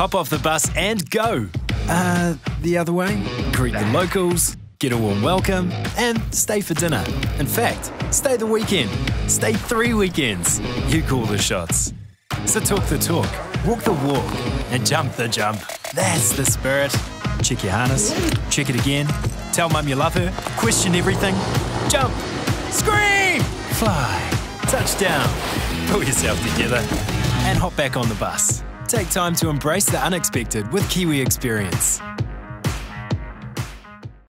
Hop off the bus and go. Uh, the other way. Greet the locals, get a warm welcome, and stay for dinner. In fact, stay the weekend. Stay three weekends. You call the shots. So talk the talk, walk the walk, and jump the jump. That's the spirit. Check your harness, check it again, tell mum you love her, question everything, jump, scream, fly, touchdown, pull yourself together, and hop back on the bus. Take time to embrace the unexpected with Kiwi Experience.